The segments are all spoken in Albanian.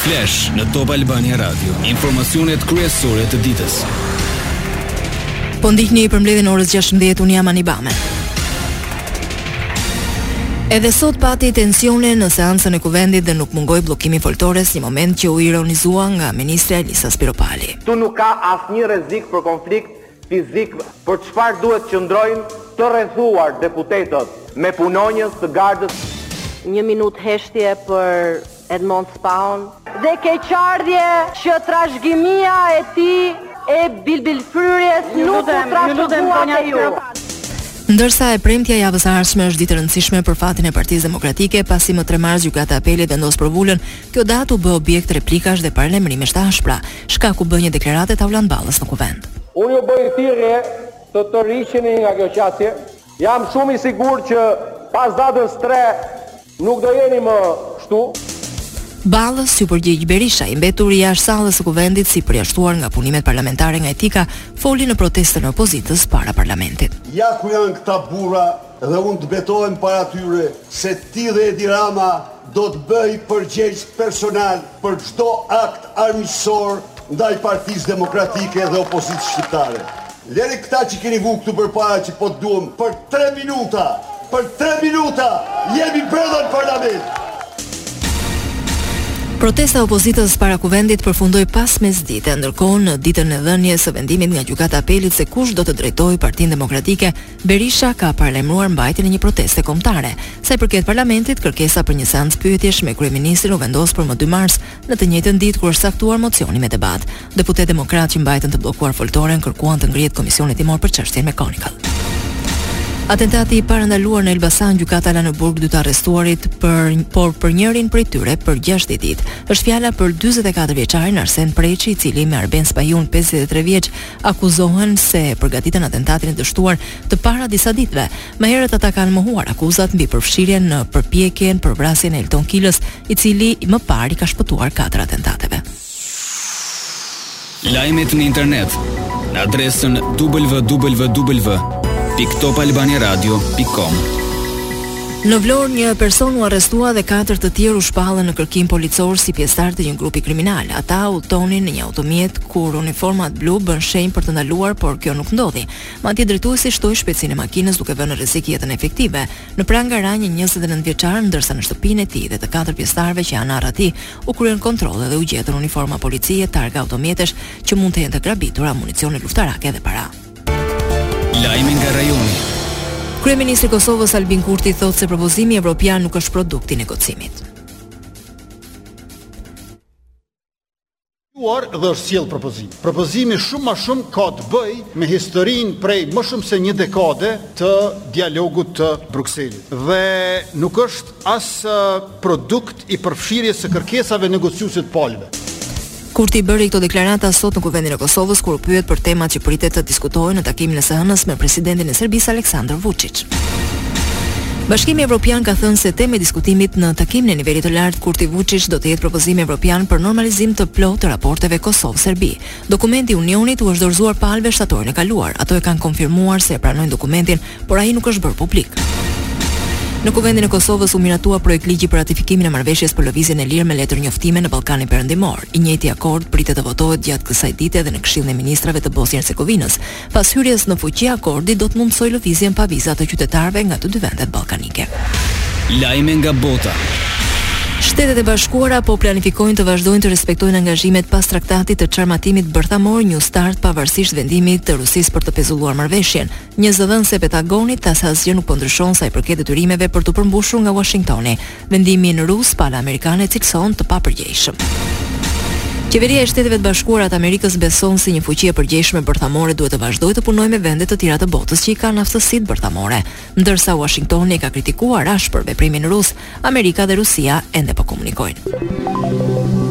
Flash në Top Albania Radio, informacionet kryesore të ditës. Po ndiqni përmbledhjen e orës 16 unë jam Anibame. Edhe sot pati tensione në seancën e kuvendit dhe nuk mungoi bllokimi i foltores, një moment që u ironizua nga ministrja Elisa Spiropali. Këtu nuk ka asnjë rrezik për konflikt fizik, për çfarë duhet të qëndrojnë të rrethuar deputetët me punonjës të gardës. Një minutë heshtje për Edmond Spahon, dhe keqardhje që trashëgimia e tij e bilbilfryrjes nuk u trashëgua te ju. Ndërsa, e premtja e javës së ardhshme është ditë e rëndësishme për fatin e Partisë Demokratike, pasi më tre mars Gjykata e Apelit vendos për vulën, kjo datë u bë objekt replikash dhe paralajmërimesh të ashpra. Shkak u bë një deklaratë e Taulant Ballës në Kuvend. Unë ju bëj thirrje të tërhiqeni nga kjo qasje, Jam shumë i sigurt që pas datës tre nuk do jeni më kështu. Ballës iu përgjigj Berisha, i mbetur jashtë sallës së Kuvendit si i përjashtuar nga punimet parlamentare nga etika, foli në protestën e opozitës para parlamentit. Ja ku janë këta burra dhe unë të betohem para tyre se ti dhe Edi Rama do të bëj përgjegjës personal për çdo akt armiqësor ndaj Partisë Demokratike dhe opozitës shqiptare. Lëri këta që keni vu këtu përpara që po të duam për tre minuta, për tre minuta jemi brenda në parlament. Protesta e opozitës para Kuvendit përfundoi pas mesdite, ndërkohë në ditën e dhënies së vendimit nga Gjykata e Apelit se kush do të drejtojë Partinë Demokratike, Berisha ka paralajmëruar mbajtjen e një proteste kombëtare. Sa i përket Parlamentit, kërkesa për një seancë pyetjesh me kryeministrin u vendos për më dy mars, në të njëjtën ditë kur është caktuar mocioni me debat. Deputetë demokratë që mbajtën të bllokuar foltoren kërkuan të ngrihet komisioni hetimor për çështjen McGonigal. Atentati i parandaluar në Elbasan, gjykata la në burg dy të arrestuarit, për, por për njërin prej tyre për 60 ditë. Është fjala për 44 vjeçarin Arsen Preçi, i cili me Arben Spahiun 53 vjeç akuzohen se përgatitën atentatin e dështuar të para disa ditëve. Më herët ata kanë mohuar akuzat mbi përfshirjen në përpjekjen për vrasjen e Elton Kilës, i cili më parë i ka shpëtuar katër atentateve. Lajmet në internet në adresën www.topalbaniaradio.com. Në Vlorë një person u arrestua dhe katër të tjerë u shpallën në kërkim policor si pjesëtarë të një grupi kriminal. Ata udhëtonin në një automjet kur uniformat blu bënë shenjë për të ndaluar, por kjo nuk ndodhi. Madje drejtuesi shtoi shpejtësinë e makinës duke vënë në rrezik jetën e efektivëve. Në pranga ra një 29 vjeçar, ndërsa në shtëpinë e tij dhe të katër pjesëtarëve që janë në arrati u kryen kontrolle dhe u gjetën uniforma policie, targa automjetesh që mund të jenë të grabitura, municione luftarake dhe para. Lajme nga rajoni. Kryeministri i Kosovës Albin Kurti thotë se propozimi evropian nuk është produkt i negocimit. Juar dhe është sjell propozim. Propozimi shumë më shumë ka të bëjë me historinë prej më shumë se një dekade të dialogut të Brukselit. Dhe nuk është As produkt i përfshirjes së kërkesave negociuese të palëve. Kurti bëri këto deklarata sot në Kuvendin e Kosovës kur u pyet për temat që pritet të diskutohen në takimin e së hënës me presidentin e Serbisë Aleksandar Vuçiç. Bashkimi Evropian ka thënë se temë e diskutimit në takimin e nivelit të lartë Kurti Vuçiç do të jetë propozimi evropian për normalizim të plotë të raporteve Kosovë-Serbi. Dokumenti i Unionit u është dorëzuar palëve shtatorin e kaluar. Ato e kanë konfirmuar se e pranojnë dokumentin, por ai nuk është bërë publik. Në Kuvendin e Kosovës u miratua projektligji për ratifikimin e marrëveshjes për lëvizjen e lirë me letërnjoftime në Ballkanin Perëndimor. I njëjti akord pritet të votohet gjatë kësaj dite edhe në Këshillin e Ministrave të Bosnjë-Hercegovinës, Pas hyrjes në fuqi akordi do të mundësojë lëvizjen pa viza të qytetarëve nga të dy vendet ballkanike. Lajme nga bota. Shtetet e Bashkuara po planifikojnë të vazhdojnë të respektojnë angazhimet sipas traktatit të çarmatimit bërthamor New Start pavarësisht vendimit të Rusisë për të pezulluar marrëveshjen. Një zëdhënëse e Pentagonit tha se asgjë nuk po ndryshon sa i përket detyrimeve për t'u përmbushur nga Uashingtoni. Vendimin rus pala amerikane e cilëson të papërgjegjshëm. Qeveria e Shteteve të Bashkuara të Amerikës beson se një fuqi e përgjegjshme bërthamore duhet të vazhdojë të punojë me vende të tjera të botës që i kanë aftësitë bërthamore. Ndërsa Uashingtoni e ka kritikuar ashpër veprimin rus, Amerika dhe Rusia ende po komunikojnë.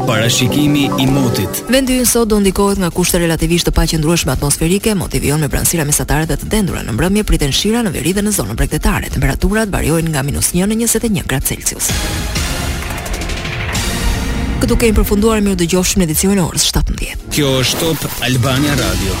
Parashikimi i motit Vendi ynë sot do ndikohet nga kushte relativisht të paqëndrueshme atmosferike, moti vijon me vranësira mesatare dhe të dendura. Në mbrëmje priten shira në veri dhe në zonën bregdetare. Temperaturat variojnë nga minus një në njëzet e një gradë Celsius. Këtu kemi përfunduar, mirudëgjofshim në edicionin e orës shtatëmbëdhjetë. Kjo është Top Albania Radio.